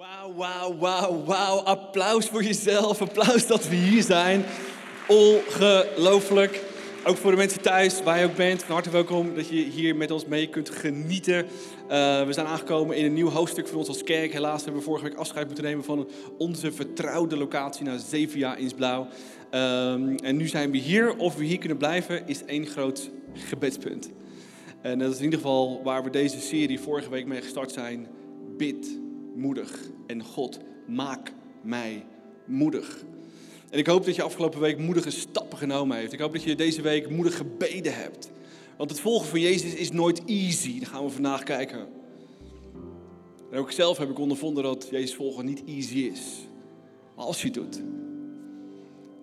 Wauw, wauw, wauw, wauw. Applaus voor jezelf. Applaus dat we hier zijn. Ongelooflijk. Ook voor de mensen thuis, waar je ook bent, van harte welkom dat je hier met ons mee kunt genieten. Uh, we zijn aangekomen in een nieuw hoofdstuk voor ons als kerk. Helaas hebben we vorige week afscheid moeten nemen van onze vertrouwde locatie na zeven jaar in Blauw. Um, en nu zijn we hier. Of we hier kunnen blijven, is één groot gebedspunt. En dat is in ieder geval waar we deze serie vorige week mee gestart zijn. Bid moedig. En God, maak mij moedig. En ik hoop dat je afgelopen week moedige stappen genomen heeft. Ik hoop dat je deze week moedig gebeden hebt. Want het volgen van Jezus is nooit easy. Daar gaan we vandaag kijken. En ook zelf heb ik ondervonden dat Jezus volgen niet easy is. Maar als je het doet,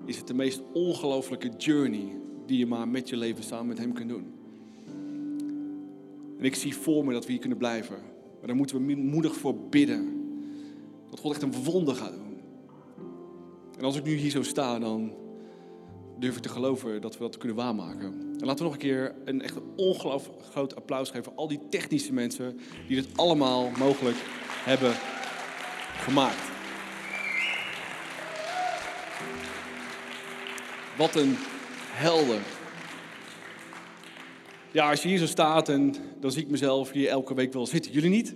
is het de meest ongelofelijke journey die je maar met je leven samen met Hem kunt doen. En ik zie voor me dat we hier kunnen blijven. Daar moeten we moedig voor bidden. Dat God echt een wonder gaat doen. En als ik nu hier zo sta, dan durf ik te geloven dat we dat kunnen waarmaken. En laten we nog een keer een echt ongelooflijk groot applaus geven voor al die technische mensen die dit allemaal mogelijk hebben gemaakt. Wat een helder. Ja, als je hier zo staat, en dan zie ik mezelf hier elke week wel zitten. Jullie niet?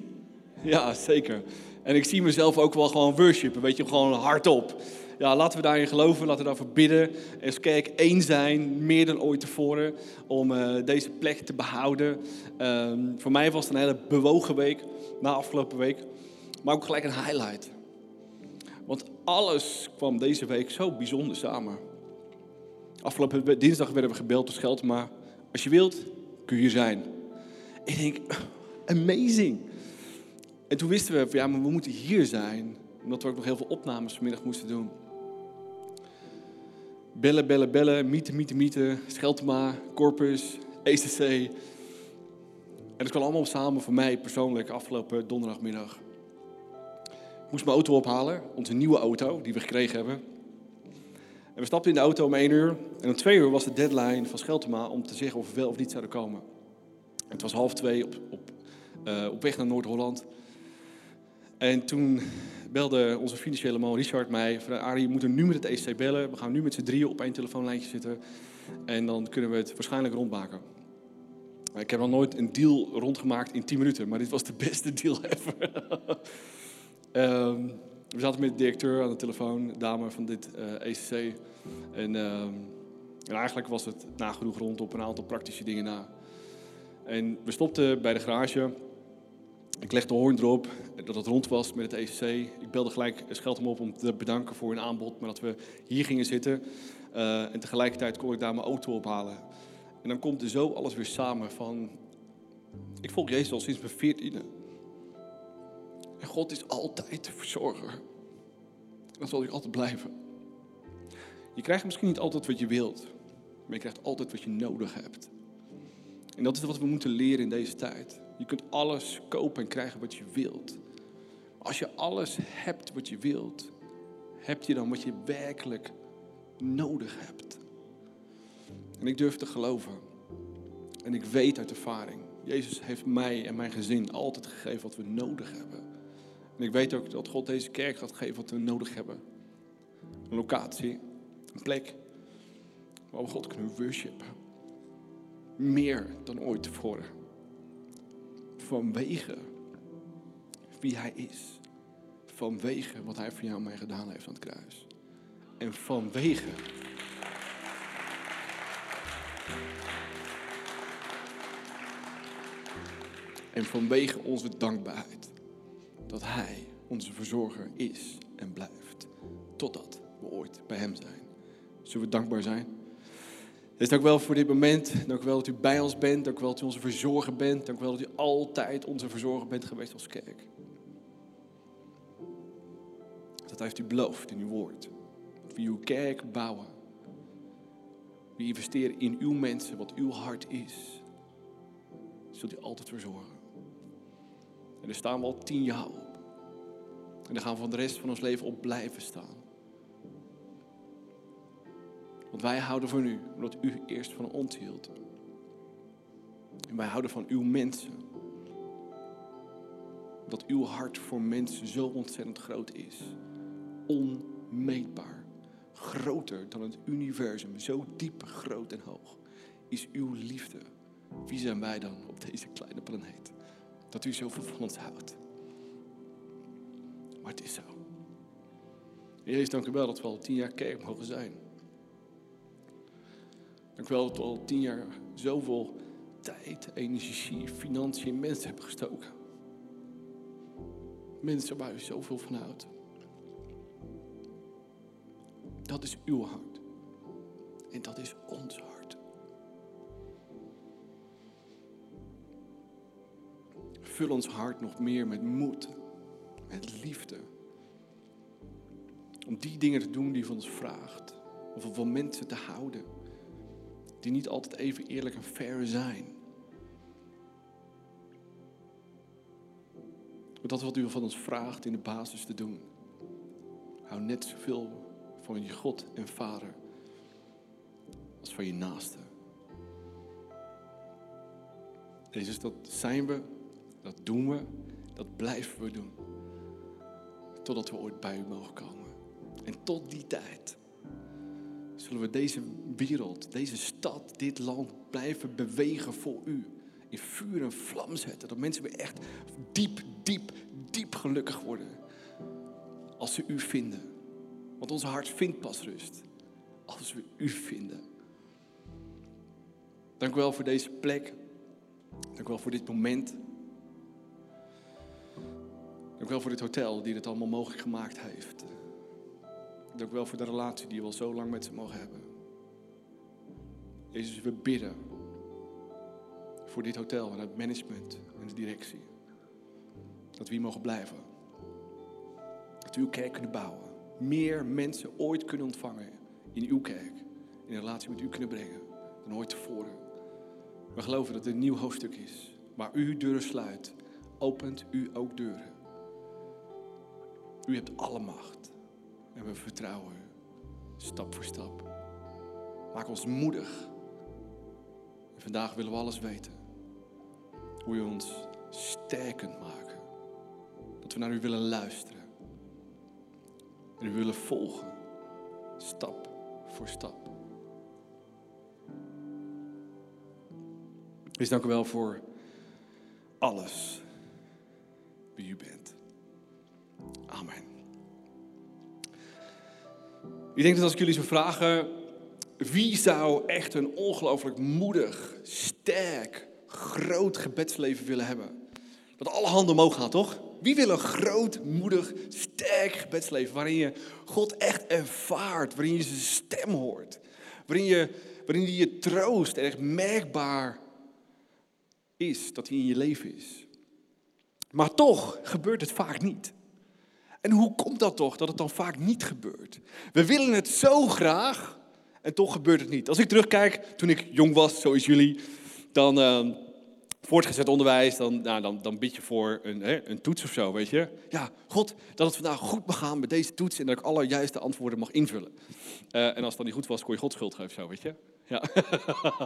Ja, zeker. En ik zie mezelf ook wel gewoon worshipen, weet je, gewoon hardop. Ja, laten we daarin geloven, laten we daarvoor bidden. En kerk één zijn, meer dan ooit tevoren, om uh, deze plek te behouden. Um, voor mij was het een hele bewogen week, na afgelopen week. Maar ook gelijk een highlight. Want alles kwam deze week zo bijzonder samen. Afgelopen dinsdag werden we gebeld door Scheld, maar als je wilt, kun je zijn. Ik denk, amazing. En toen wisten we, ja, maar we moeten hier zijn. Omdat we ook nog heel veel opnames vanmiddag moesten doen. Bellen, bellen, bellen, mieten, mieten, mieten. Scheltema, Corpus, ECC. En dat kwam allemaal samen voor mij persoonlijk afgelopen donderdagmiddag. Ik moest mijn auto ophalen, onze nieuwe auto die we gekregen hebben. We stapten in de auto om één uur. En om twee uur was de deadline van Scheltema om te zeggen of we wel of niet zouden komen. En het was half twee op, op, uh, op weg naar Noord-Holland. En toen belde onze financiële man Richard mij. Van, Arie, je moet nu met het ECC bellen. We gaan nu met z'n drieën op één telefoonlijntje zitten. En dan kunnen we het waarschijnlijk rondmaken. Ik heb nog nooit een deal rondgemaakt in 10 minuten. Maar dit was de beste deal ever. um, we zaten met de directeur aan de telefoon, dame van dit uh, eh, ECC. En, um, en, eigenlijk was het nagenoeg rond op een aantal praktische dingen na. En we stopten bij de garage. Ik legde de hoorn erop dat het rond was met het ECC. Ik belde gelijk Scheld hem op om te bedanken voor hun aanbod, maar dat we hier gingen zitten. Uh, en tegelijkertijd kon ik daar mijn auto ophalen. En dan komt er zo alles weer samen van... Ik volg Jezus al sinds mijn veertiende. En God is altijd de verzorger. Dat zal hij altijd blijven. Je krijgt misschien niet altijd wat je wilt, maar je krijgt altijd wat je nodig hebt. En dat is wat we moeten leren in deze tijd. Je kunt alles kopen en krijgen wat je wilt. Als je alles hebt wat je wilt, heb je dan wat je werkelijk nodig hebt. En ik durf te geloven. En ik weet uit ervaring. Jezus heeft mij en mijn gezin altijd gegeven wat we nodig hebben. En ik weet ook dat God deze kerk gaat geven wat we nodig hebben. Een locatie, een plek waar we God kunnen worshipen. Meer dan ooit tevoren. Vanwege wie Hij is. Vanwege wat Hij voor jou en mij gedaan heeft aan het kruis. En vanwege. En vanwege onze dankbaarheid. Dat Hij onze verzorger is en blijft. Totdat we ooit bij Hem zijn. Zullen we dankbaar zijn? Dus dank wel voor dit moment. Dank wel dat u bij ons bent. Dank wel dat u onze verzorger bent. Dank wel dat u altijd onze verzorger bent geweest als kerk. Dat heeft u beloofd in uw woord. Dat we uw kerk bouwen. We investeren in uw mensen, wat uw hart is. Zult u altijd verzorgen. En daar staan we al tien jaar op. En daar gaan we van de rest van ons leven op blijven staan. Want wij houden van u, omdat u eerst van ons hield. En wij houden van uw mensen. dat uw hart voor mensen zo ontzettend groot is. Onmeetbaar. Groter dan het universum. Zo diep, groot en hoog is uw liefde. Wie zijn wij dan op deze kleine planeet? Dat u zoveel van ons houdt. Maar het is zo. Jezus, dank u wel dat we al tien jaar kerk mogen zijn. Dank u wel dat we al tien jaar zoveel tijd, energie, financiën, mensen hebben gestoken. Mensen waar u zoveel van houdt. Dat is uw hart. En dat is ons hart. Vul ons hart nog meer met moed, met liefde. Om die dingen te doen die van ons vraagt. Of om van mensen te houden. Die niet altijd even eerlijk en fair zijn. Dat wat u van ons vraagt in de basis te doen. Hou net zoveel van je God en Vader als van je naaste. Jezus, dat zijn we, dat doen we, dat blijven we doen. Totdat we ooit bij u mogen komen. En tot die tijd zullen we deze wereld, deze stad, dit land blijven bewegen voor u. In vuur en vlam zetten. Dat mensen weer echt diep, diep, diep gelukkig worden. Als ze u vinden. Want ons hart vindt pas rust. Als we u vinden. Dank u wel voor deze plek. Dank u wel voor dit moment. Dank u wel voor dit hotel die dit allemaal mogelijk gemaakt heeft. Dank u wel voor de relatie die we al zo lang met ze mogen hebben. Jezus, we bidden voor dit hotel en het management en de directie. Dat we hier mogen blijven. Dat we uw kerk kunnen bouwen. Meer mensen ooit kunnen ontvangen in uw kerk. In relatie met u kunnen brengen dan ooit tevoren. We geloven dat het een nieuw hoofdstuk is. Waar u deuren sluit, opent u ook deuren. U hebt alle macht. En we vertrouwen u. Stap voor stap. Maak ons moedig. En vandaag willen we alles weten. Hoe u ons sterk kunt maken. Dat we naar u willen luisteren. En u willen volgen. Stap voor stap. Dus dank u wel voor alles wie u bent. Amen. Ik denk dat als ik jullie zou vragen, wie zou echt een ongelooflijk moedig, sterk, groot gebedsleven willen hebben? Dat alle handen omhoog gaan, toch? Wie wil een groot, moedig, sterk gebedsleven waarin je God echt ervaart, waarin je zijn stem hoort, waarin je, waarin je, je troost en echt merkbaar is dat hij in je leven is. Maar toch gebeurt het vaak niet. En hoe komt dat toch, dat het dan vaak niet gebeurt? We willen het zo graag en toch gebeurt het niet. Als ik terugkijk, toen ik jong was, zoals jullie, dan uh, voortgezet onderwijs, dan, nou, dan, dan bid je voor een, hè, een toets of zo, weet je. Ja, God, dat het vandaag goed mag gaan met deze toets en dat ik alle juiste antwoorden mag invullen. Uh, en als dan niet goed was, kon je God schuld geven, zo, weet je. Ja.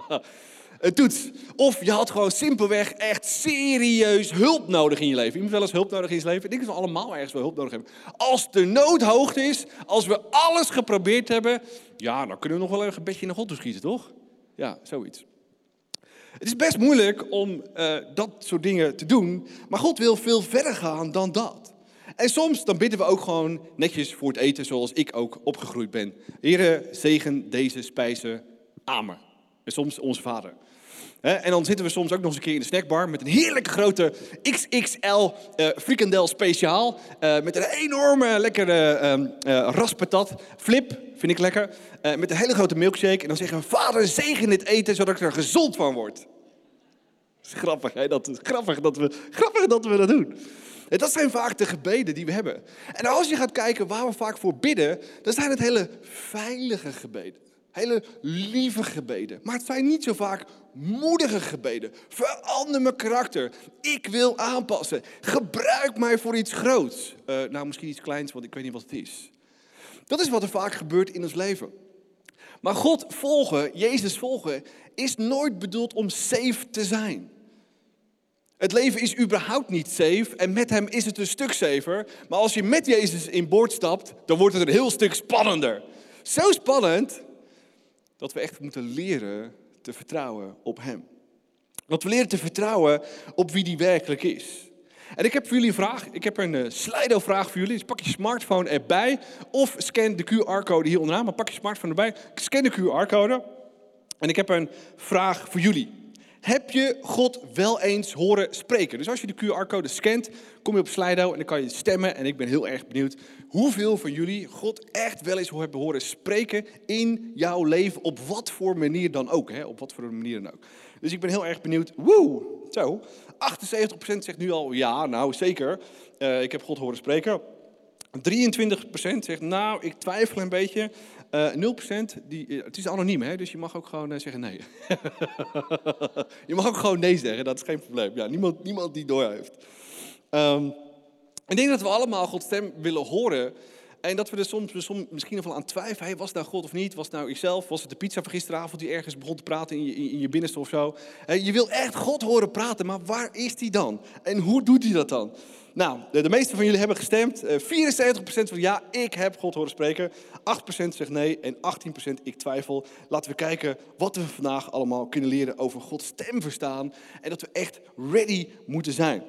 een toets. Of je had gewoon simpelweg echt serieus hulp nodig in je leven. Iemand wel eens hulp nodig in zijn leven? Ik denk dat we allemaal ergens wel hulp nodig hebben. Als de nood hoog is, als we alles geprobeerd hebben, ja, dan kunnen we nog wel een bedje naar God schieten, toch? Ja, zoiets. Het is best moeilijk om uh, dat soort dingen te doen, maar God wil veel verder gaan dan dat. En soms dan bidden we ook gewoon netjes voor het eten, zoals ik ook opgegroeid ben. Heren, zegen deze spijzen. Amen. En soms onze vader. En dan zitten we soms ook nog eens een keer in de snackbar met een heerlijke grote XXL uh, frikandel speciaal. Uh, met een enorme lekkere uh, raspatat. Flip, vind ik lekker. met een hele grote milkshake. En dan zeggen we, vader zegen dit eten zodat ik er gezond van word. Dat is grappig, hè? Dat is grappig dat we, grappig dat, we dat doen. En dat zijn vaak de gebeden die we hebben. En als je gaat kijken waar we vaak voor bidden, dan zijn het hele veilige gebeden. Hele lieve gebeden. Maar het zijn niet zo vaak moedige gebeden. Verander mijn karakter. Ik wil aanpassen. Gebruik mij voor iets groots. Uh, nou, misschien iets kleins, want ik weet niet wat het is. Dat is wat er vaak gebeurt in ons leven. Maar God volgen, Jezus volgen, is nooit bedoeld om safe te zijn. Het leven is überhaupt niet safe en met hem is het een stuk safer. Maar als je met Jezus in boord stapt, dan wordt het een heel stuk spannender. Zo spannend dat we echt moeten leren te vertrouwen op hem. Dat we leren te vertrouwen op wie die werkelijk is. En ik heb voor jullie een vraag. Ik heb een uh, Slido-vraag voor jullie. Dus pak je smartphone erbij of scan de QR-code hier onderaan. Maar pak je smartphone erbij, scan de QR-code. En ik heb een vraag voor jullie. Heb je God wel eens horen spreken? Dus als je de QR-code scant, kom je op Slido en dan kan je stemmen. En ik ben heel erg benieuwd hoeveel van jullie God echt wel eens hebben horen spreken in jouw leven. Op wat voor manier dan ook. Hè? Op wat voor manier dan ook. Dus ik ben heel erg benieuwd. Woe, zo. 78% zegt nu al ja, nou zeker. Uh, ik heb God horen spreken. 23% zegt nou, ik twijfel een beetje. Uh, eh, 0% die, eh, het is anoniem, hè, dus je mag ook gewoon zeggen nee. je mag ook gewoon nee zeggen, dat is geen probleem. Ja, niemand, niemand die door heeft. Um, ik denk dat we allemaal Gods stem willen horen. En dat we er soms, soms misschien nog wel aan twijfelen. Was het nou God of niet? Was nou ikzelf? Was het de pizza van gisteravond die ergens begon te praten in je, in je binnenste of zo? je wil echt God horen praten, maar waar is die dan? En hoe doet hij dat dan? Nou, de, de meeste van jullie hebben gestemd. 74% eh, van ja, ik heb God horen spreken. 8% zegt nee en 18% ik twijfel. Laten we kijken wat we vandaag allemaal kunnen leren over Gods stem verstaan. En dat we echt ready moeten zijn.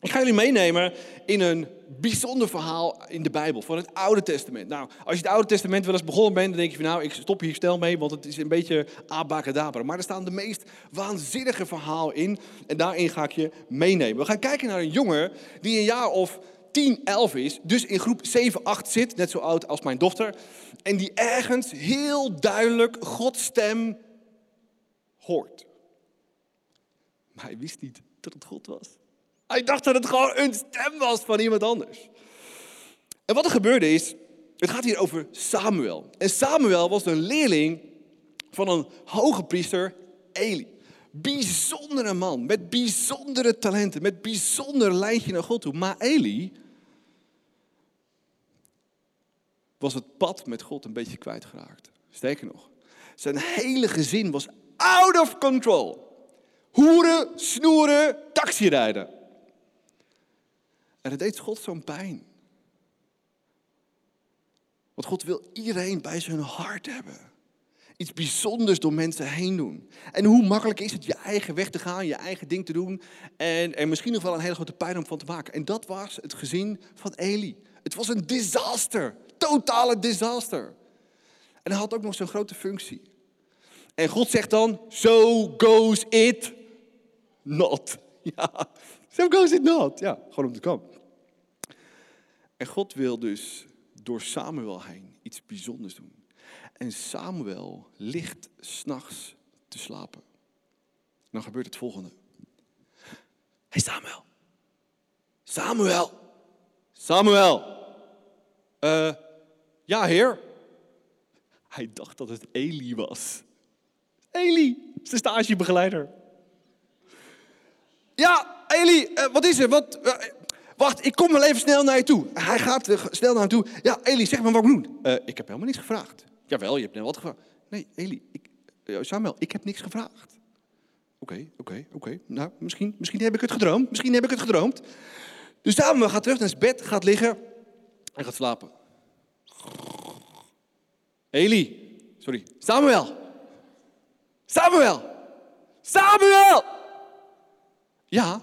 Ik ga jullie meenemen in een bijzonder verhaal in de Bijbel, van het Oude Testament. Nou, als je het Oude Testament wel eens begonnen bent, dan denk je van nou, ik stop hier snel mee, want het is een beetje abacadabra. Maar er staan de meest waanzinnige verhalen in en daarin ga ik je meenemen. We gaan kijken naar een jongen die een jaar of 10, 11 is, dus in groep 7, 8 zit, net zo oud als mijn dochter. En die ergens heel duidelijk Gods stem hoort. Maar hij wist niet dat het God was. Hij dacht dat het gewoon een stem was van iemand anders. En wat er gebeurde is, het gaat hier over Samuel. En Samuel was een leerling van een hoge priester, Eli. Bijzondere man, met bijzondere talenten, met bijzonder lijntje naar God toe. Maar Eli was het pad met God een beetje kwijtgeraakt. Sterker nog, zijn hele gezin was out of control. Hoeren, snoeren, taxirijden. En het deed God zo'n pijn. Want God wil iedereen bij zijn hart hebben. Iets bijzonders door mensen heen doen. En hoe makkelijk is het je eigen weg te gaan, je eigen ding te doen. En er misschien nog wel een hele grote pijn om van te maken. En dat was het gezin van Eli. Het was een disaster. Totale disaster. En hij had ook nog zo'n grote functie. En God zegt dan, so goes it not. Ja, so goes it not. Ja, gewoon om te komen. En God wil dus door Samuel heen iets bijzonders doen. En Samuel ligt s'nachts te slapen. Dan gebeurt het volgende. Hey Samuel. Samuel. Samuel. Uh, ja, heer. Hij dacht dat het Eli was. Eli, zijn stagebegeleider. Ja, Eli, uh, wat is er? Wat, uh, Wacht, ik kom wel even snel naar je toe. Hij gaat snel naar hem toe. Ja, Eli, zeg maar wat ik doen. Uh, ik heb helemaal niets gevraagd. Jawel, je hebt net wat gevraagd. Nee, Eli, ik, uh, Samuel, ik heb niks gevraagd. Oké, oké, oké. Nou, misschien, misschien heb ik het gedroomd. Misschien heb ik het gedroomd. Dus Samuel gaat terug naar zijn bed, gaat liggen en gaat slapen. Eli, sorry, Samuel. Samuel. Samuel. Ja.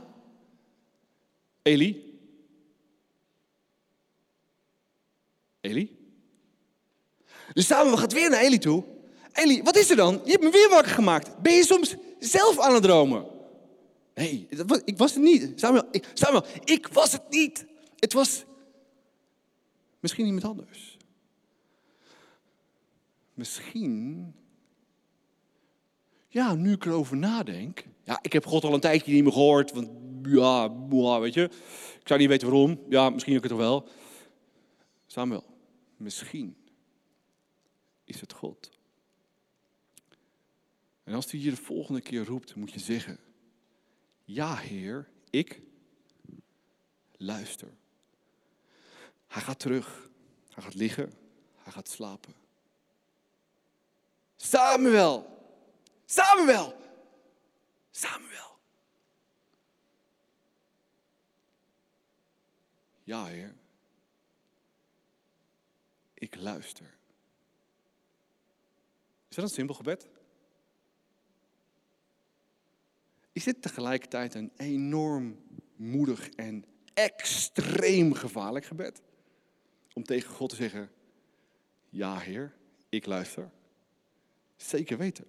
Eli, Eli? Dus Samuel gaat weer naar Eli toe. Eli, wat is er dan? Je hebt me weer wakker gemaakt. Ben je soms zelf aan het dromen? Nee, ik was het niet. Samuel ik, Samuel, ik was het niet. Het was misschien iemand anders. Misschien, ja, nu ik erover nadenk. Ja, ik heb God al een tijdje niet meer gehoord. Want ja, weet je. Ik zou niet weten waarom. Ja, misschien ook het toch wel. Samuel, Misschien is het God. En als hij je de volgende keer roept, moet je zeggen: Ja, Heer, ik luister. Hij gaat terug. Hij gaat liggen. Hij gaat slapen. Samuel! Samuel! Samuel! Ja, Heer. Ik luister. Is dat een simpel gebed? Is dit tegelijkertijd een enorm moedig en extreem gevaarlijk gebed? Om tegen God te zeggen: Ja, Heer, ik luister. Zeker weten.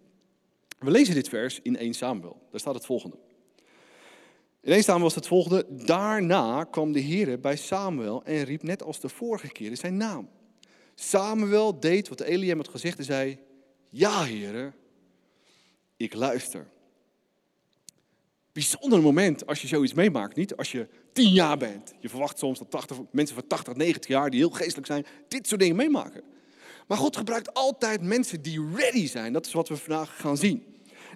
We lezen dit vers in 1 Samuel. Daar staat het volgende. In 1 Samuel was het volgende. Daarna kwam de Heer bij Samuel en riep net als de vorige keren zijn naam. Samuel deed wat Eliam had gezegd en zei: Ja, Heer, ik luister. Bijzonder moment als je zoiets meemaakt, niet? Als je tien jaar bent. Je verwacht soms dat 80, mensen van 80, 90 jaar, die heel geestelijk zijn, dit soort dingen meemaken. Maar God gebruikt altijd mensen die ready zijn. Dat is wat we vandaag gaan zien.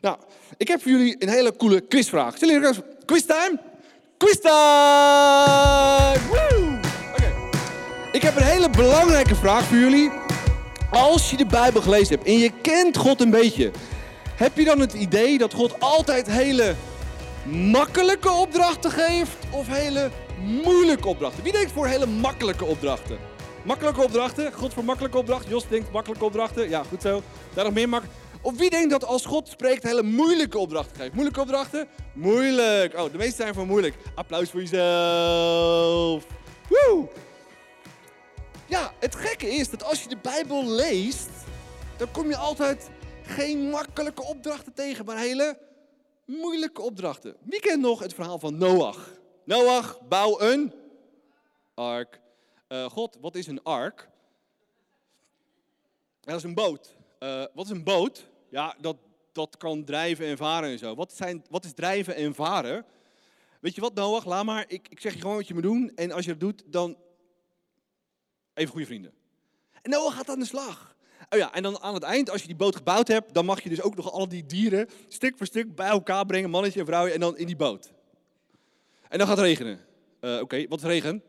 Nou, ik heb voor jullie een hele coole quizvraag. Zullen jullie quiztime? Quiztime! Woo! Ik heb een hele belangrijke vraag voor jullie. Als je de Bijbel gelezen hebt en je kent God een beetje, heb je dan het idee dat God altijd hele makkelijke opdrachten geeft of hele moeilijke opdrachten? Wie denkt voor hele makkelijke opdrachten? Makkelijke opdrachten? God voor makkelijke opdrachten? Jos denkt makkelijke opdrachten? Ja, goed zo. Daar nog meer makkelijk. Of wie denkt dat als God spreekt hele moeilijke opdrachten geeft? Moeilijke opdrachten? Moeilijk. Oh, de meeste zijn voor moeilijk. Applaus voor jezelf. Woe! Ja, het gekke is dat als je de Bijbel leest, dan kom je altijd geen makkelijke opdrachten tegen, maar hele moeilijke opdrachten. Wie kent nog het verhaal van Noach? Noach, bouw een ark. Uh, God, wat is een ark? Dat is een boot. Uh, wat is een boot? Ja, dat, dat kan drijven en varen en zo. Wat, zijn, wat is drijven en varen? Weet je wat, Noach? Laat maar. Ik, ik zeg je gewoon wat je moet doen. En als je dat doet, dan. Even goede vrienden. En Noach gaat aan de slag. Oh ja, en dan aan het eind, als je die boot gebouwd hebt, dan mag je dus ook nog al die dieren stuk voor stuk bij elkaar brengen, mannetje en vrouwje, en dan in die boot. En dan gaat het regenen. Uh, Oké, wat is regen?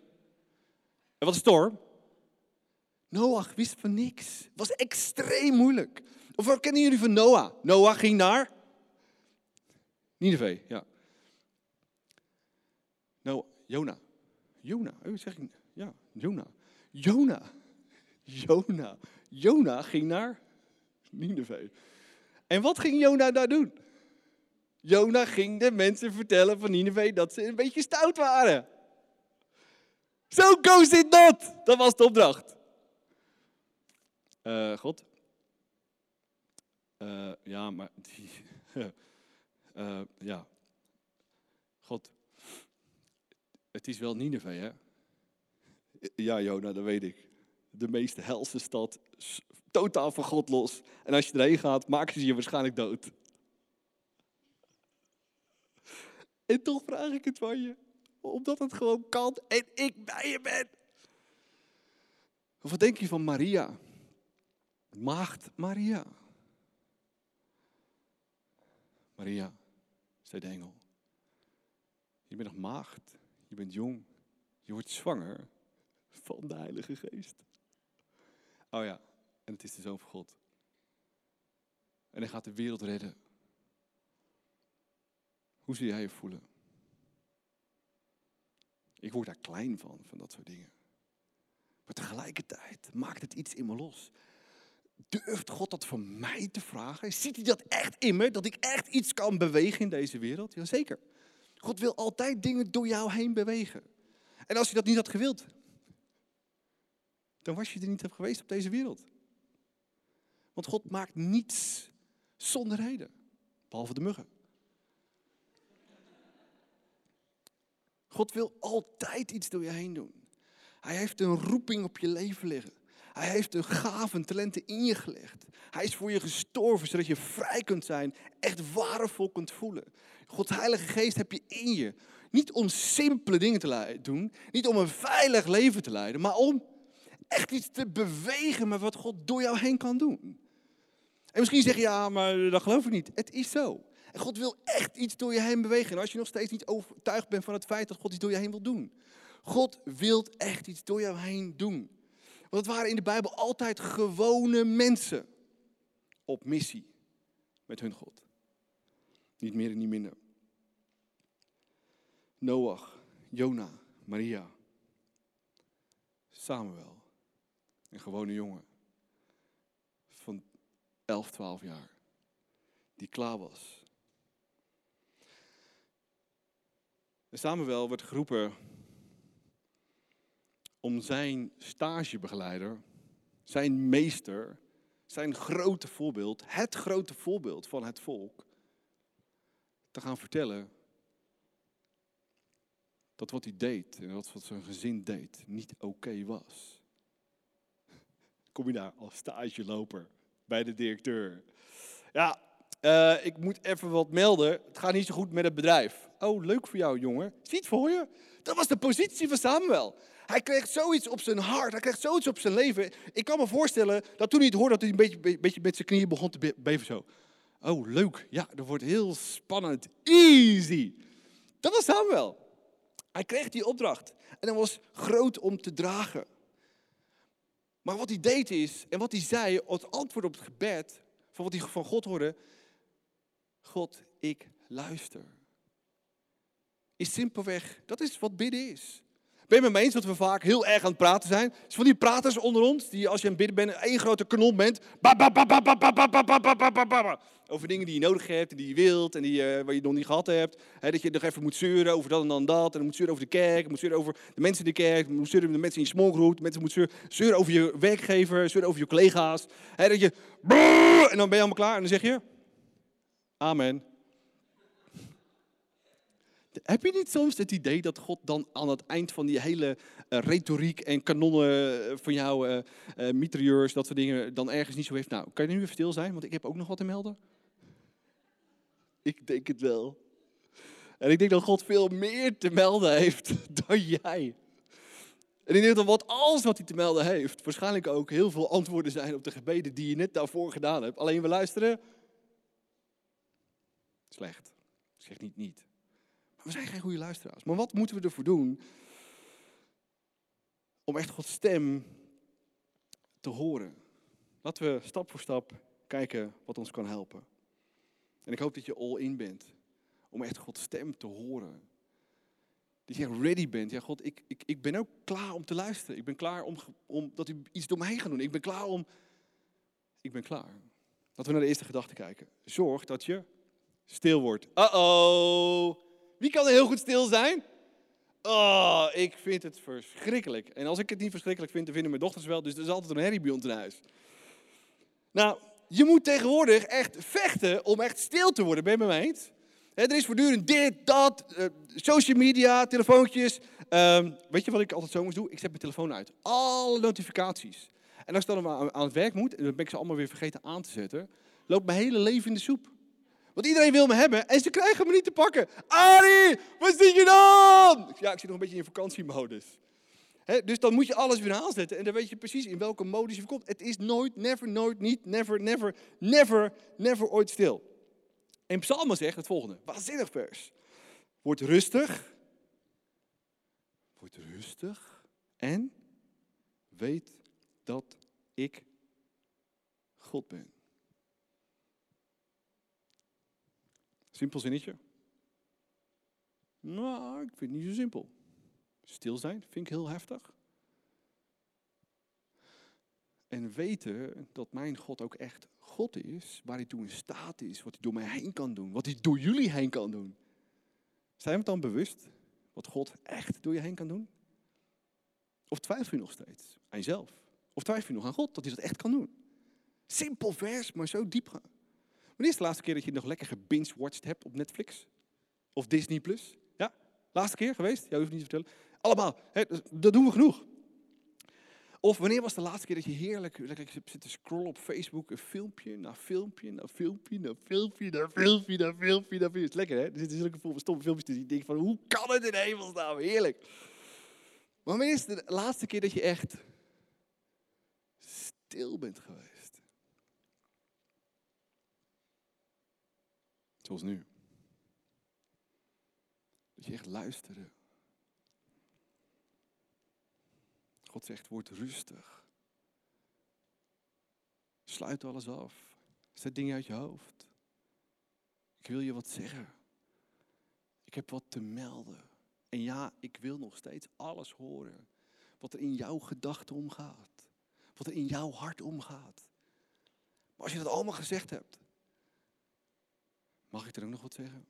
En wat is storm? Noach wist van niks. Het was extreem moeilijk. Of wat kennen jullie van Noah? Noah ging naar Nineveh, ja. Nou, Jona. Jona, oh, zeg ik, ja, Jona. Jona. Jona. Jona ging naar Nineveh. En wat ging Jona daar doen? Jona ging de mensen vertellen van Nineveh dat ze een beetje stout waren. So goes it not. Dat was de opdracht. Uh, God. Uh, ja, maar die, uh, ja. God. Het is wel Nineveh, hè? Ja, Jona, dat weet ik de meest helse stad, totaal van God los. En als je erheen gaat, maken ze je waarschijnlijk dood. En toch vraag ik het van je, omdat het gewoon kan en ik bij je ben. Wat denk je van Maria? Maagd Maria. Maria, zei de engel. Je bent nog maagd, je bent jong, je wordt zwanger van de Heilige Geest. Oh ja, en het is de Zoon van God. En hij gaat de wereld redden. Hoe zie jij je voelen? Ik word daar klein van, van dat soort dingen. Maar tegelijkertijd maakt het iets in me los. Durft God dat van mij te vragen? Ziet hij dat echt in me? Dat ik echt iets kan bewegen in deze wereld? Jazeker. God wil altijd dingen door jou heen bewegen. En als je dat niet had gewild, dan was je er niet op geweest op deze wereld. Want God maakt niets zonder reden, behalve de muggen. God wil altijd iets door je heen doen. Hij heeft een roeping op je leven liggen. Hij heeft een gaven, talenten in je gelegd. Hij is voor je gestorven, zodat je vrij kunt zijn, echt waardevol kunt voelen. Gods Heilige Geest heb je in je. Niet om simpele dingen te doen, niet om een veilig leven te leiden, maar om echt iets te bewegen met wat God door jou heen kan doen. En misschien zeg je, ja, maar dat geloof ik niet. Het is zo. En God wil echt iets door je heen bewegen. En als je nog steeds niet overtuigd bent van het feit dat God iets door je heen wil doen. God wil echt iets door jou heen doen. Want het waren in de Bijbel altijd gewone mensen op missie met hun God. Niet meer en niet minder. Noach, Jona, Maria, Samuel. Een gewone jongen. Van 11, 12 jaar. Die klaar was. En Samuel werd geroepen om zijn stagebegeleider, zijn meester, zijn grote voorbeeld, het grote voorbeeld van het volk, te gaan vertellen dat wat hij deed en wat zijn gezin deed niet oké was. Kom je daar als stageloper bij de directeur? Ja, uh, ik moet even wat melden. Het gaat niet zo goed met het bedrijf. Oh, leuk voor jou, jongen. Ziet voor je? Dat was de positie van Samuel. Hij kreeg zoiets op zijn hart, hij kreeg zoiets op zijn leven. Ik kan me voorstellen dat toen hij het hoorde, dat hij een beetje, beetje met zijn knieën begon te beven zo. Oh, leuk. Ja, dat wordt heel spannend. Easy. Dat was Samuel. Hij kreeg die opdracht. En dat was groot om te dragen. Maar wat hij deed is, en wat hij zei, het antwoord op het gebed, van wat hij van God hoorde. God, ik luister. Is simpelweg, dat is wat bidden is. Ben je met me eens dat we vaak heel erg aan het praten zijn? Dus van die praters onder ons, die als je aan het bidden bent, één grote kanon bent. Over dingen die je nodig hebt en die je wilt en die, uh, waar je nog niet gehad hebt. dat je nog even moet zeuren over dat en dan dat. En dan moet zeuren over de kerk, moet zeuren over de mensen in de kerk. moet zeuren over de mensen in je small group. Mensen moet zeuren, over je werkgever, zeuren over je collega's. dat je... En dan ben je allemaal klaar en dan zeg je... Amen. Heb je niet soms het idee dat God dan aan het eind van die hele uh, retoriek en kanonnen eh, van jou, uh, uh, mitrailleurs, dat soort dingen, dan ergens niet zo heeft? Nou, kan je nu even stil zijn, want ik heb ook nog wat te melden? Ik denk het wel. En ik denk dat God veel meer te melden heeft dan jij. En ik denk dat wat alles wat hij te melden heeft, waarschijnlijk ook heel veel antwoorden zijn op de gebeden die je net daarvoor gedaan hebt. Alleen we luisteren slecht. Ik zeg niet niet. We zijn geen goede luisteraars. Maar wat moeten we ervoor doen om echt Gods stem te horen? Laten we stap voor stap kijken wat ons kan helpen. En ik hoop dat je all in bent om echt Gods stem te horen. Dat je ready bent. Ja, God, ik, ik, ik ben ook klaar om te luisteren. Ik ben klaar om, om dat u iets door mij gaat doen. Ik ben klaar om. Ik ben klaar. Laten we naar de eerste gedachte kijken. Zorg dat je stil wordt. Uh-oh. Wie kan er heel goed stil zijn? Oh, ik vind het verschrikkelijk. En als ik het niet verschrikkelijk vind, dan vinden mijn dochters wel. Dus er is altijd een herrie bij ons in huis. Nou, je moet tegenwoordig echt vechten om echt stil te worden. Ben je me mee eens? er is voortdurend dit, dat, uh, social media, telefoontjes. Um, weet je wat ik altijd zo doen? Ik zet mijn telefoon uit. Alle notificaties. En als ik dan aan, aan het werk moet, en dan ben ik ze allemaal weer vergeten aan te zetten, loopt mijn hele leven in de soep. Want iedereen wil me hebben en ze krijgen me niet te pakken. Arie, wat zie je dan? Ja, ik zit nog een beetje in vakantiemodus. Dus dan moet je alles weer aanzetten en dan weet je precies in welke modus je komt. Het is nooit, never, nooit, niet, never, never, never, never ooit stil. En Psalmen zegt het volgende, waanzinnig vers. Word rustig, word rustig en weet dat ik God ben. Simpel zinnetje? Nou, ik vind het niet zo simpel. Stil zijn vind ik heel heftig. En weten dat mijn God ook echt God is, waar hij toe in staat is, wat hij door mij heen kan doen, wat hij door jullie heen kan doen. Zijn we het dan bewust wat God echt door je heen kan doen? Of twijfel je nog steeds aan jezelf? Of twijfel je nog aan God dat hij dat echt kan doen? Simpel vers, maar zo diep. Wanneer is de laatste keer dat je nog lekker gebinge-watched hebt op Netflix? Of Disney+. Plus? Ja? Laatste keer geweest? Ja, hoeft niet te vertellen. Allemaal. Hè, dat doen we genoeg. Of wanneer was de laatste keer dat je heerlijk lekker zit te scrollen op Facebook, een filmpje na filmpje na filmpje na filmpje na filmpje na filmpje na filmpje. Het is lekker hè? Er zitten zulke stomme filmpjes tussen. Je denkt van, hoe kan het in hemelsnaam? Heerlijk. Wanneer is de laatste keer dat je echt stil bent geweest? Zoals nu. Dat je echt luisterde. God zegt, word rustig. Sluit alles af. Zet dingen uit je hoofd. Ik wil je wat zeggen. Ik heb wat te melden. En ja, ik wil nog steeds alles horen. wat er in jouw gedachten omgaat. Wat er in jouw hart omgaat. Maar als je dat allemaal gezegd hebt, mag ik er ook nog wat zeggen?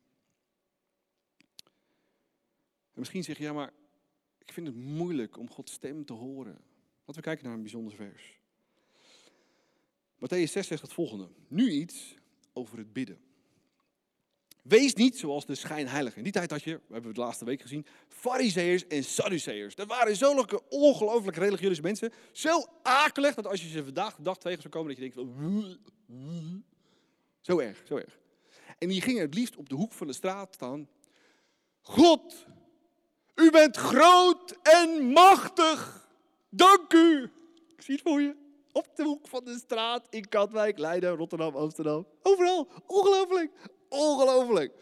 En misschien zeg je, ja, maar ik vind het moeilijk om Gods stem te horen. Laten we kijken naar een bijzonder vers. Matthäus 6 zegt het volgende. Nu iets over het bidden. Wees niet zoals de schijnheiligen. In die tijd had je, we hebben het laatste week gezien, fariseërs en sadduceërs. Dat waren zulke ongelooflijk religieuze mensen. Zo akelig dat als je ze vandaag de dag tegen zou komen, dat je denkt. Zo erg, zo erg. En die gingen het liefst op de hoek van de straat staan. God, u bent groot en machtig. Dank u. Ik zie het voor je. Op de hoek van de straat in Katwijk, Leiden, Rotterdam, Amsterdam. Overal. Ongelooflijk. Ongelooflijk.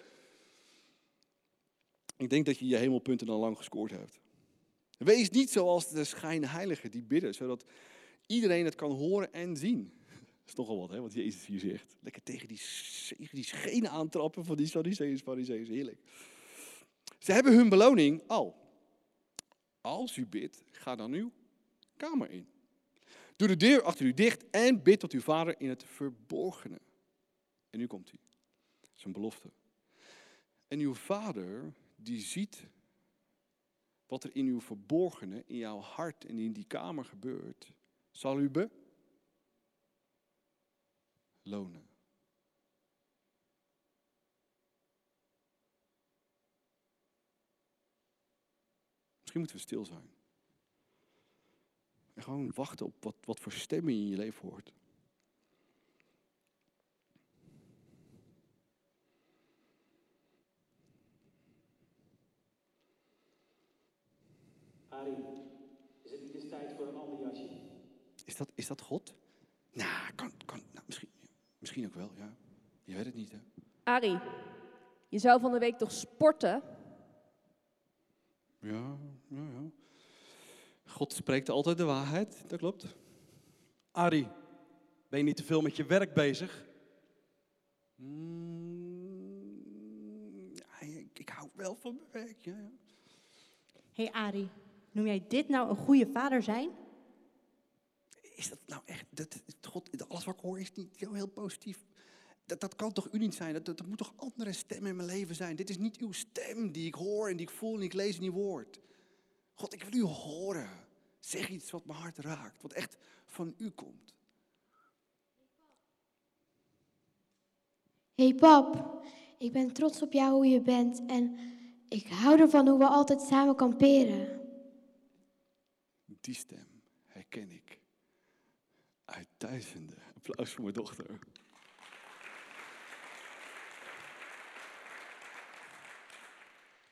Ik denk dat je je hemelpunten al lang gescoord hebt. Wees niet zoals de schijnheiligen die bidden, zodat iedereen het kan horen en zien. Dat is nogal wat, hè, wat Jezus hier zegt. Lekker tegen die, die schenen aantrappen van die Sadduceeërs, Farizeeën. Heerlijk. Ze hebben hun beloning al. Als u bidt, ga dan uw kamer in. Doe de deur achter u dicht en bid tot uw vader in het verborgene. En nu komt hij. Een belofte. En uw vader, die ziet wat er in uw verborgene, in jouw hart en in die kamer gebeurt, zal u belonen. Misschien moeten we stil zijn. En gewoon wachten op wat, wat voor stemmen je in je leven hoort. Arie, is het niet eens tijd voor een ander jasje? Is dat, is dat God? Nou, kan, kan, nou misschien, misschien ook wel, ja. Je weet het niet, hè. Arie, je zou van de week toch sporten? Ja, ja, ja. God spreekt altijd de waarheid, dat klopt. Arie, ben je niet te veel met je werk bezig? Mm, ik, ik hou wel van mijn werk, ja. hey Arie, noem jij dit nou een goede vader zijn? Is dat nou echt, dat, God, alles wat ik hoor is niet zo heel positief. Dat, dat kan toch u niet zijn? Dat, dat, dat moet toch andere stemmen in mijn leven zijn? Dit is niet uw stem die ik hoor en die ik voel en die ik lees in uw woord. God, ik wil u horen. Zeg iets wat mijn hart raakt, wat echt van u komt. Hey pap, ik ben trots op jou hoe je bent en ik hou ervan hoe we altijd samen kamperen. Die stem herken ik uit duizenden. Applaus voor mijn dochter.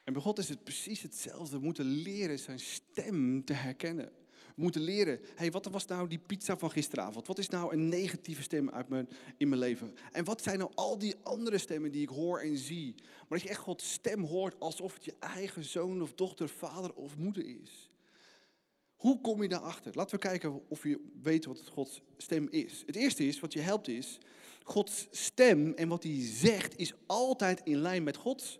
En bij God is het precies hetzelfde. We moeten leren zijn stem te herkennen. We moeten leren, hey, wat was nou die pizza van gisteravond? Wat is nou een negatieve stem uit mijn, in mijn leven? En wat zijn nou al die andere stemmen die ik hoor en zie? Maar dat je echt Gods stem hoort alsof het je eigen zoon of dochter, vader of moeder is. Hoe kom je daarachter? Laten we kijken of je weet wat Gods stem is. Het eerste is, wat je helpt is, Gods stem en wat hij zegt is altijd in lijn met Gods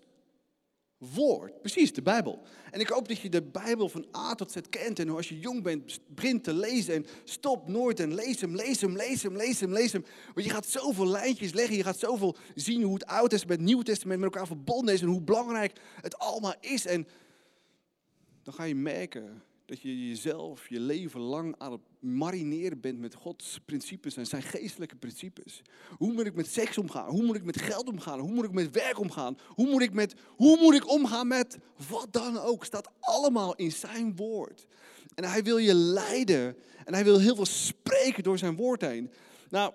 woord. Precies, de Bijbel. En ik hoop dat je de Bijbel van A tot Z kent. En als je jong bent, begint te lezen en stop nooit en lees hem, lees hem, lees hem, lees hem, lees hem. Want je gaat zoveel lijntjes leggen, je gaat zoveel zien hoe het Oude Testament, het Nieuwe Testament met elkaar verbonden is en hoe belangrijk het allemaal is. En dan ga je merken dat je jezelf je leven lang aan het marineren bent met Gods principes en zijn geestelijke principes. Hoe moet ik met seks omgaan? Hoe moet ik met geld omgaan? Hoe moet ik met werk omgaan? Hoe moet ik, met, hoe moet ik omgaan met wat dan ook? Staat allemaal in zijn woord. En hij wil je leiden en hij wil heel veel spreken door zijn woord heen. Nou,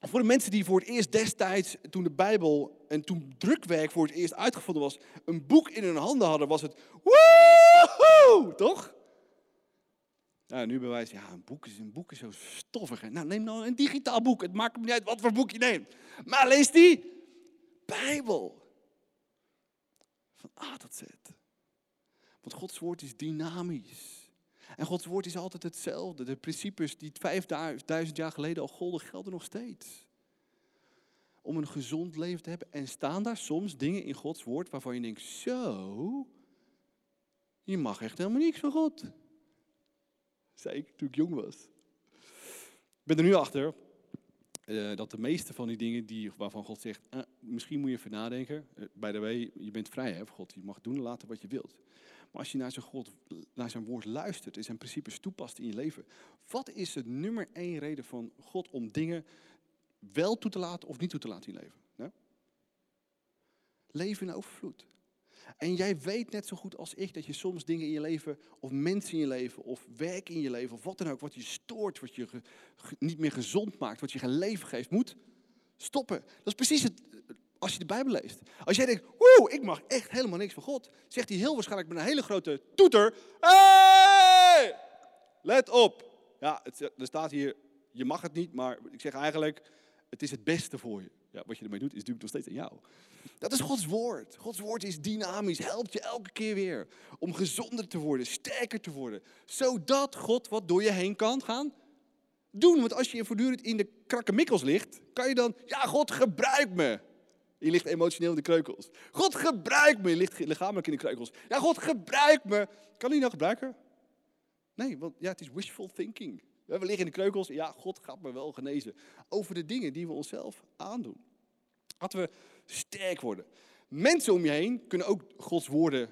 voor de mensen die voor het eerst destijds, toen de Bijbel en toen drukwerk voor het eerst uitgevonden was, een boek in hun handen hadden, was het woehoe, toch? Nou, nu bewijs ja, een boek is, een boek is zo stoffig. Nou, neem nou een digitaal boek. Het maakt me niet uit wat voor boek je neemt. Maar lees die Bijbel. Van A tot Z. Want Gods woord is dynamisch. En Gods woord is altijd hetzelfde. De principes die 5000 jaar geleden al golden, gelden nog steeds. Om een gezond leven te hebben. En staan daar soms dingen in Gods woord waarvan je denkt, zo, je mag echt helemaal niks van God. Zei ik toen ik jong was. Ik ben er nu achter eh, dat de meeste van die dingen die, waarvan God zegt, eh, misschien moet je even nadenken. Uh, by the way, je bent vrij hè, God. Je mag doen en laten wat je wilt. Maar als je naar zijn, God, naar zijn woord luistert en zijn principes toepast in je leven. Wat is het nummer één reden van God om dingen wel toe te laten of niet toe te laten in je leven? Nou? Leven in overvloed. En jij weet net zo goed als ik dat je soms dingen in je leven, of mensen in je leven, of werk in je leven, of wat dan ook, wat je stoort, wat je niet meer gezond maakt, wat je geen leven geeft, moet stoppen. Dat is precies het, als je de Bijbel leest. Als jij denkt, woe, ik mag echt helemaal niks van God, zegt hij heel waarschijnlijk met een hele grote toeter, hey, let op. Ja, het, er staat hier, je mag het niet, maar ik zeg eigenlijk, het is het beste voor je. Ja, wat je ermee doet, is natuurlijk nog steeds aan jou. Dat is Gods woord. Gods woord is dynamisch, helpt je elke keer weer om gezonder te worden, sterker te worden. Zodat God wat door je heen kan gaan doen. Want als je voortdurend in de krakkemikkels ligt, kan je dan, ja God gebruik me. Je ligt emotioneel in de kreukels. God gebruik me. Je ligt lichamelijk in de kreukels. Ja God gebruik me. Kan hij nou gebruiken? Nee, want ja, het is wishful thinking. We liggen in de kreukels. Ja, God gaat me wel genezen. Over de dingen die we onszelf aandoen. Laten we sterk worden. Mensen om je heen kunnen ook Gods woorden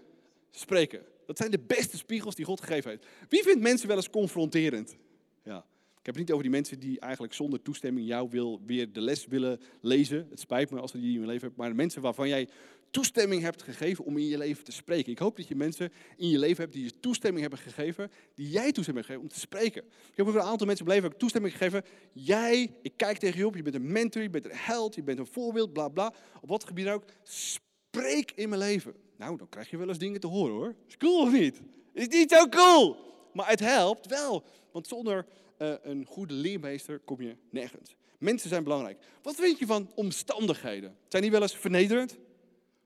spreken. Dat zijn de beste spiegels die God gegeven heeft. Wie vindt mensen wel eens confronterend? Ja. Ik heb het niet over die mensen die eigenlijk zonder toestemming jou wil, weer de les willen lezen. Het spijt me als je die in je leven hebt. Maar de mensen waarvan jij toestemming hebt gegeven om in je leven te spreken. Ik hoop dat je mensen in je leven hebt die je toestemming hebben gegeven. Die jij toestemming hebt gegeven om te spreken. Ik heb een aantal mensen leven ook toestemming gegeven. Jij, ik kijk tegen je op. Je bent een mentor, je bent een held, je bent een voorbeeld, bla bla. Op wat gebied ook. Spreek in mijn leven. Nou, dan krijg je wel eens dingen te horen hoor. Is cool of niet? Is niet zo cool. Maar het helpt wel. Want zonder uh, een goede leermeester kom je nergens. Mensen zijn belangrijk. Wat vind je van omstandigheden? Zijn die wel eens vernederend?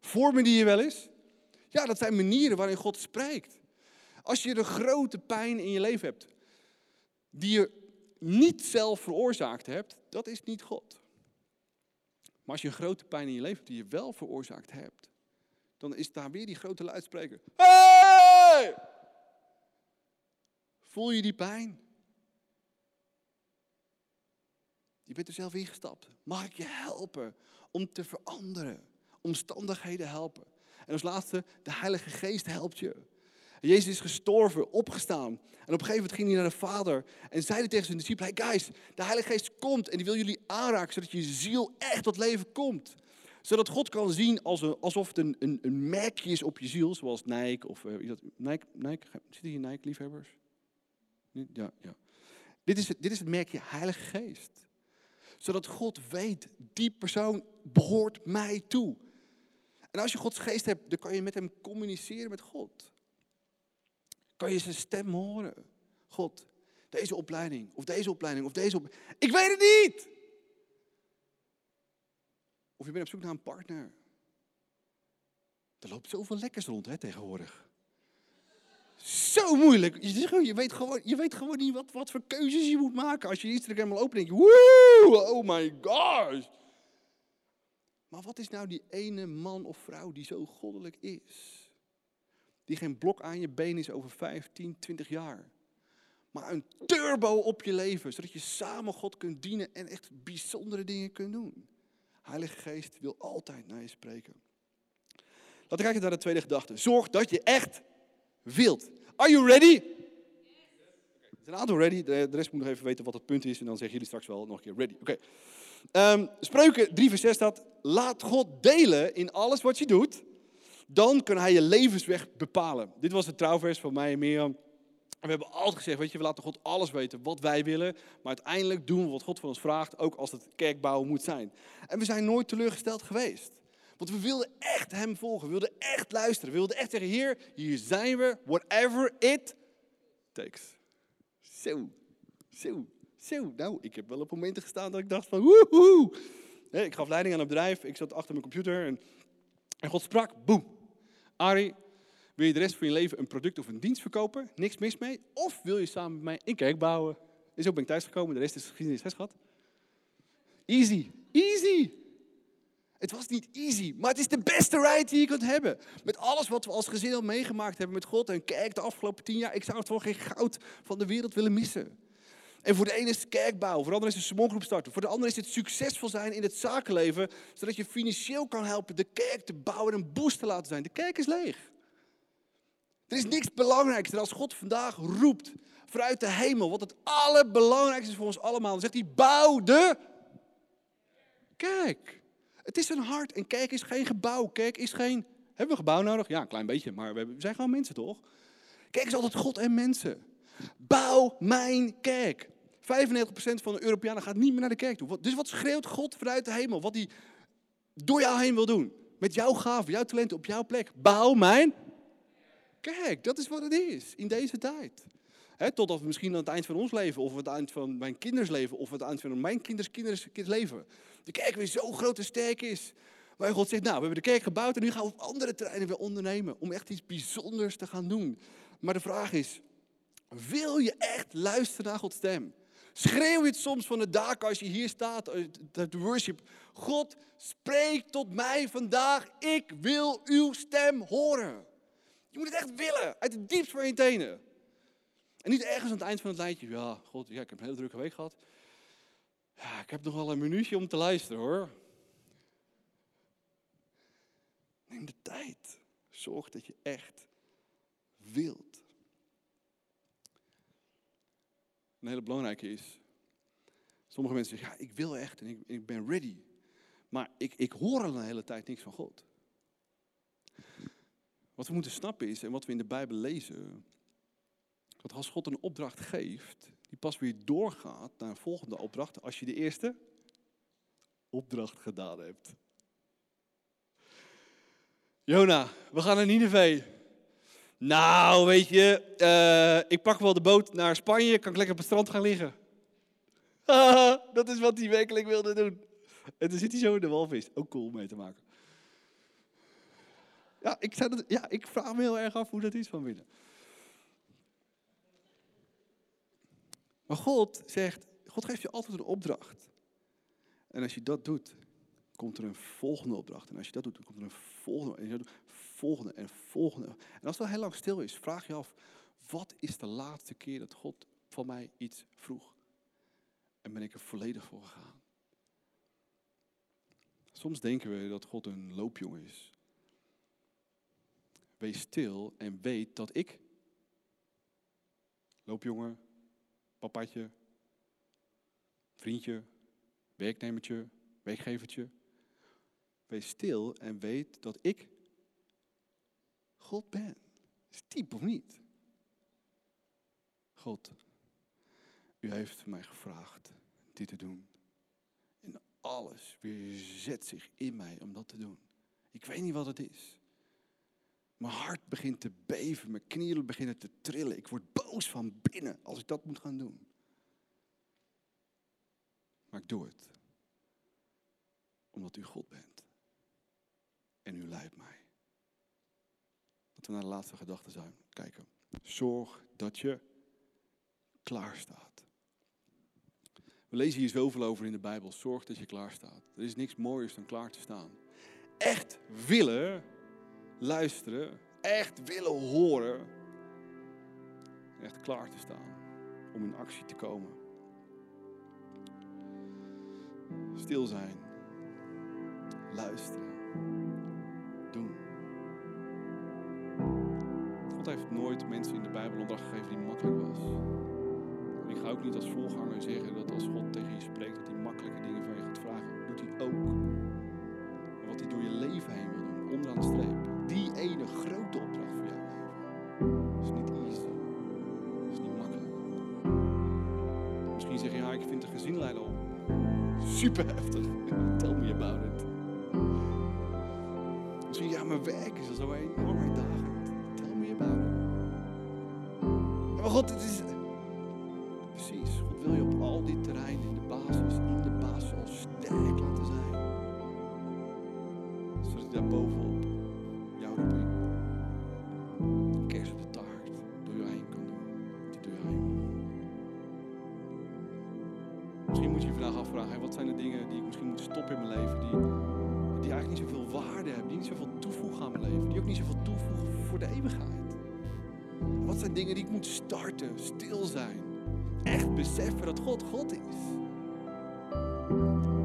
Vormen die je wel eens? Ja, dat zijn manieren waarin God spreekt. Als je de grote pijn in je leven hebt, die je niet zelf veroorzaakt hebt, dat is niet God. Maar als je een grote pijn in je leven hebt die je wel veroorzaakt hebt, dan is daar weer die grote luidspreker. Hey! Voel je die pijn? Je bent er zelf ingestapt. Mag ik je helpen om te veranderen? Omstandigheden helpen. En als laatste, de Heilige Geest helpt je. Jezus is gestorven, opgestaan. En op een gegeven moment ging hij naar de Vader en zeide tegen zijn discipelen: Hey guys, de Heilige Geest komt en die wil jullie aanraken, zodat je ziel echt tot leven komt. Zodat God kan zien alsof het een, een, een, merkje is op je ziel, zoals Nike of uh, dat, Nike, Nike. Zitten hier Nike-liefhebbers? Ja, ja. Dit is, dit is het merkje Heilige Geest. Zodat God weet, die persoon behoort mij toe. En als je Gods geest hebt, dan kan je met hem communiceren met God. Kan je zijn stem horen. God, deze opleiding, of deze opleiding, of deze opleiding. Ik weet het niet! Of je bent op zoek naar een partner. Er loopt zoveel lekkers rond hè, tegenwoordig. Zo moeilijk. Je weet gewoon, je weet gewoon niet wat, wat voor keuzes je moet maken. Als je Instagram al opent, denk woe, oh my gosh. Maar wat is nou die ene man of vrouw die zo goddelijk is? Die geen blok aan je been is over 15, 20 jaar. Maar een turbo op je leven, zodat je samen God kunt dienen en echt bijzondere dingen kunt doen. Heilige Geest wil altijd naar je spreken. Laten we kijken naar de tweede gedachte. Zorg dat je echt wilt. Are you ready? Er zijn een aantal ready. De rest moet nog even weten wat het punt is. En dan zeggen jullie straks wel nog een keer ready. Oké. Um, Spreuken 3 vers 6 staat. Laat God delen in alles wat je doet. Dan kan hij je levensweg bepalen. Dit was het trouwvers van mij en Mirjam. We hebben altijd gezegd, weet je, we laten God alles weten wat wij willen. Maar uiteindelijk doen we wat God van ons vraagt, ook als het kerkbouwen moet zijn. En we zijn nooit teleurgesteld geweest. Want we wilden echt hem volgen. We wilden echt luisteren. We wilden echt zeggen, Heer, hier zijn we, whatever it takes. Zo, zo, zo. Nou, ik heb wel op momenten gestaan dat ik dacht van, woehoe. Ik gaf leiding aan een bedrijf, ik zat achter mijn computer en, en God sprak, boem. Arie, wil je de rest van je leven een product of een dienst verkopen? Niks mis mee. Of wil je samen met mij een kerk bouwen? En zo ben ik thuisgekomen, de rest is geschiedenis, hè schat? Easy, easy. Het was niet easy, maar het is de beste ride die je kunt hebben. Met alles wat we als gezin al meegemaakt hebben met God en kerk de afgelopen tien jaar. Ik zou het voor geen goud van de wereld willen missen. En voor de ene is het kerkbouw, voor de andere is het smallgroep starten. Voor de andere is het succesvol zijn in het zakenleven, zodat je financieel kan helpen de kerk te bouwen en een boost te laten zijn. De kerk is leeg. Er is niks belangrijkster als God vandaag roept vanuit de hemel, wat het allerbelangrijkste is voor ons allemaal. Dan zegt hij, bouw de kerk. Het is een hart en kerk is geen gebouw. Kerk is geen, hebben we gebouw nodig? Ja, een klein beetje, maar we zijn gewoon mensen toch? Kerk is altijd God en mensen. Bouw mijn kerk. 95% van de Europeanen gaat niet meer naar de kerk toe. Dus wat schreeuwt God vanuit de hemel? Wat hij door jou heen wil doen. Met jouw gaven, jouw talenten op jouw plek. Bouw mijn kerk. Dat is wat het is in deze tijd. He, totdat we misschien aan het eind van ons leven, of aan het eind van mijn kinders leven, of aan het eind van mijn kinders, kinders leven. De kerk weer zo groot en sterk is. Waar God zegt, nou, we hebben de kerk gebouwd en nu gaan we op andere terreinen weer ondernemen. Om echt iets bijzonders te gaan doen. Maar de vraag is, wil je echt luisteren naar Gods stem? Schreeuw je het soms van de daken als je hier staat, de worship. God, spreek tot mij vandaag. Ik wil uw stem horen. Je moet het echt willen, uit het diepst van je tenen. En niet ergens aan het eind van het lijntje. Ja, God, ja, ik heb een hele drukke week gehad. Ja, ik heb nog wel een minuutje om te luisteren hoor. Neem de tijd. Zorg dat je echt wilt. Een hele belangrijke is. Sommige mensen zeggen, ja, ik wil echt en ik, ik ben ready. Maar ik, ik hoor al een hele tijd niks van God. Wat we moeten snappen is, en wat we in de Bijbel lezen, dat als God een opdracht geeft, die pas weer doorgaat naar een volgende opdracht als je de eerste opdracht gedaan hebt. Jona, we gaan naar Nineveh. Nou, weet je, uh, ik pak wel de boot naar Spanje, kan ik lekker op het strand gaan liggen. dat is wat hij werkelijk wilde doen. En dan zit hij zo in de walvis. Ook cool mee te maken. Ja ik, dat, ja, ik vraag me heel erg af hoe dat is van binnen. Maar God zegt, God geeft je altijd een opdracht. En als je dat doet, komt er een volgende opdracht. En als je dat doet, komt er een volgende. En volgende en volgende. En als al heel lang stil is, vraag je af, wat is de laatste keer dat God van mij iets vroeg? En ben ik er volledig voor gegaan? Soms denken we dat God een loopjongen is. Wees stil en weet dat ik, loopjongen, papaatje, vriendje, werknemertje, werkgevertje. Wees stil en weet dat ik God ben. Is diep of niet? God, u heeft mij gevraagd dit te doen. En alles weer zet zich in mij om dat te doen. Ik weet niet wat het is. Mijn hart begint te beven, mijn knieën beginnen te trillen. Ik word boos van binnen als ik dat moet gaan doen. Maar ik doe het. Omdat u God bent. En u leidt mij. We naar de laatste gedachte zijn. Kijken. Zorg dat je klaar staat. We lezen hier zoveel over in de Bijbel. Zorg dat je klaar staat. Er is niks mooiers dan klaar te staan. Echt willen luisteren, echt willen horen, echt klaar te staan om in actie te komen. Stil zijn, luisteren, God heeft nooit mensen in de Bijbel opdracht gegeven die makkelijk was. Ik ga ook niet als voorganger zeggen dat als God tegen je spreekt, dat hij makkelijke dingen van je gaat vragen. Doet hij ook. Wat hij door je leven heen wil doen, onderaan de streep die ene grote opdracht voor leven. is niet easy. is niet makkelijk. Misschien zeg je, ja, ik vind de gezinleider al super heftig. Tell me about it. Misschien, ja, mijn werk is al zo enorm Is... Precies, God wil je op al die terreinen in de basis, in de basis al sterk laten zijn. Zodat daar bovenop Misschien moet je je vandaag afvragen, wat zijn de dingen die ik misschien moet stoppen in mijn leven, die, die eigenlijk niet zoveel waarde hebben, die niet zoveel toevoegen aan mijn leven, die ook niet zoveel toevoegen voor de eeuwigheid. Wat zijn dingen die ik moet starten, stil zijn, echt beseffen dat God God is.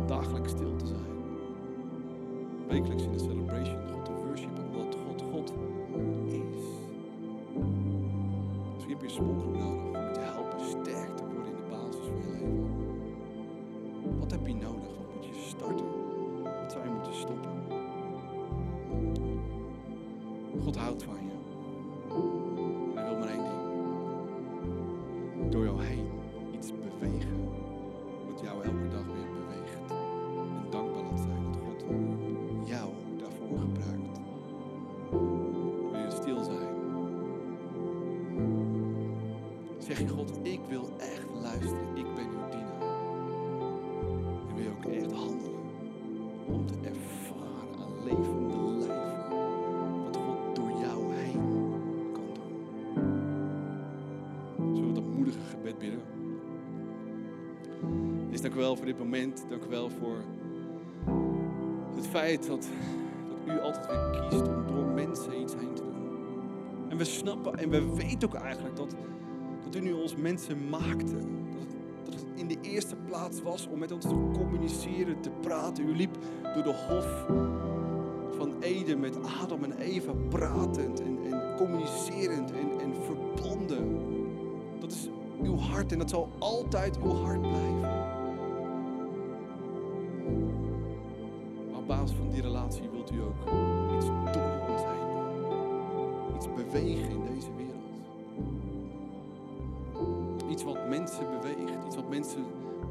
Dagelijks stil te zijn. Wekelijks in de celebration God te worshipen omdat God God is. Heb je nodig om je helpen wel voor dit moment. Dank u wel voor het feit dat, dat u altijd weer kiest om door mensen iets heen te doen. En we snappen en we weten ook eigenlijk dat, dat u nu ons mensen maakte. Dat dat het in de eerste plaats was om met ons te communiceren, te praten. U liep door de hof van Eden met Adam en Eva pratend en, en communicerend en, en verbonden. Dat is uw hart en dat zal altijd uw hart blijven.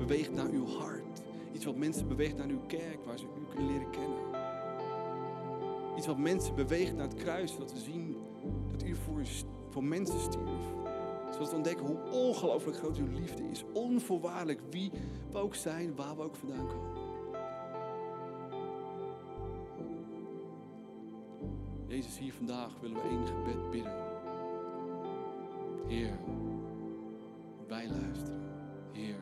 Beweegt naar uw hart. Iets wat mensen beweegt naar uw kerk waar ze u kunnen leren kennen. Iets wat mensen beweegt naar het kruis, zodat we zien dat u voor, voor mensen stierf. Zodat we ontdekken hoe ongelooflijk groot uw liefde is. Onvoorwaardelijk wie we ook zijn, waar we ook vandaan komen. Jezus, hier vandaag willen we één gebed bidden. Heer, wij luisteren. Heer,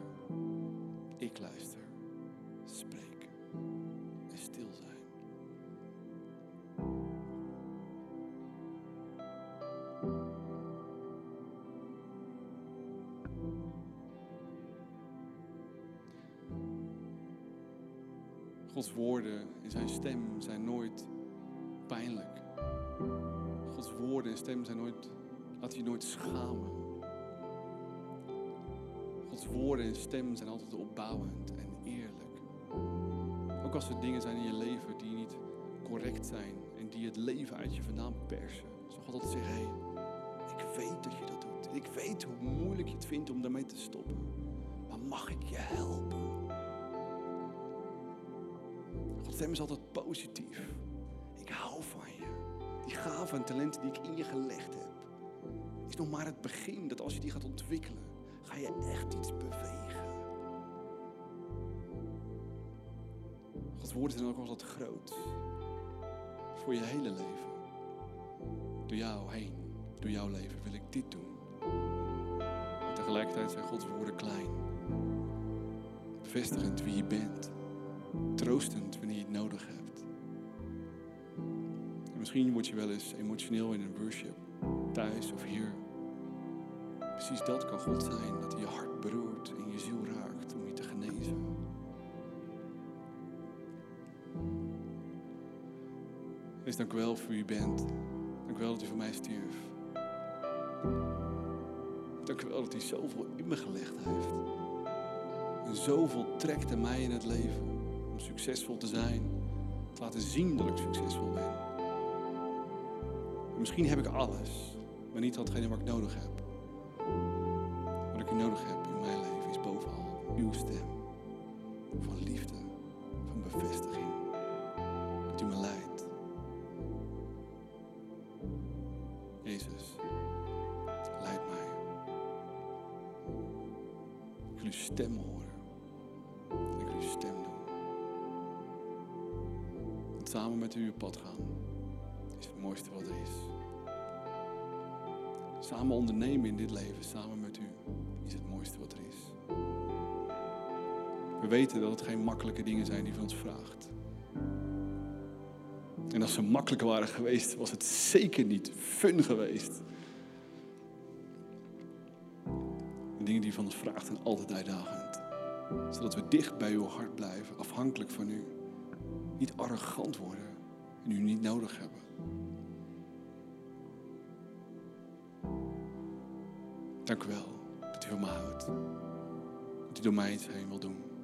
ik luister. Spreek en stil zijn. Gods woorden en zijn stem zijn nooit pijnlijk. Gods woorden en stem zijn nooit, laat je nooit schamen. Gods woorden en stem zijn altijd opbouwend en eerlijk. Ook als er dingen zijn in je leven die niet correct zijn en die het leven uit je vandaan persen. Zo God altijd zeggen, hey, ik weet dat je dat doet. Ik weet hoe moeilijk je het vindt om daarmee te stoppen. Maar mag ik je helpen? Gods stem is altijd positief. Ik hou van je. Die gaven en talenten die ik in je gelegd heb, is nog maar het begin dat als je die gaat ontwikkelen, ga je echt iets bewegen. Gods woorden zijn ook altijd groot. Voor je hele leven. Door jou heen, door jouw leven wil ik dit doen. En tegelijkertijd zijn Gods woorden klein. Bevestigend wie je bent. Troostend wanneer je het nodig hebt. En misschien word je wel eens emotioneel in een worship, thuis of hier. Precies dat kan God zijn, dat je hart beroert en je ziel raakt om je te genezen. Dus dank wel voor wie u bent. Dank wel dat u voor mij stierf. Dank u wel dat u zoveel in me gelegd heeft. En zoveel trekt aan mij in het leven om succesvol te zijn. Te laten zien dat ik succesvol ben. En misschien heb ik alles, maar niet datgene wat ik nodig heb. Uw stem. Van liefde, van bevestiging. Dat u me leidt. Jezus, leid mij. Ik wil uw stem horen. En ik wil uw stem doen. En samen met u op pad gaan is het mooiste wat er is. Samen ondernemen in dit leven, samen met u, is het mooiste wat er is. We weten dat het geen makkelijke dingen zijn die van ons vraagt. En als ze makkelijker waren geweest, was het zeker niet fun geweest. De dingen die van ons vraagt zijn altijd uitdagend. Zodat we dicht bij uw hart blijven, afhankelijk van u. Niet arrogant worden en u niet nodig hebben. Dank u wel dat u me houdt. Dat u door mij iets heen wil doen.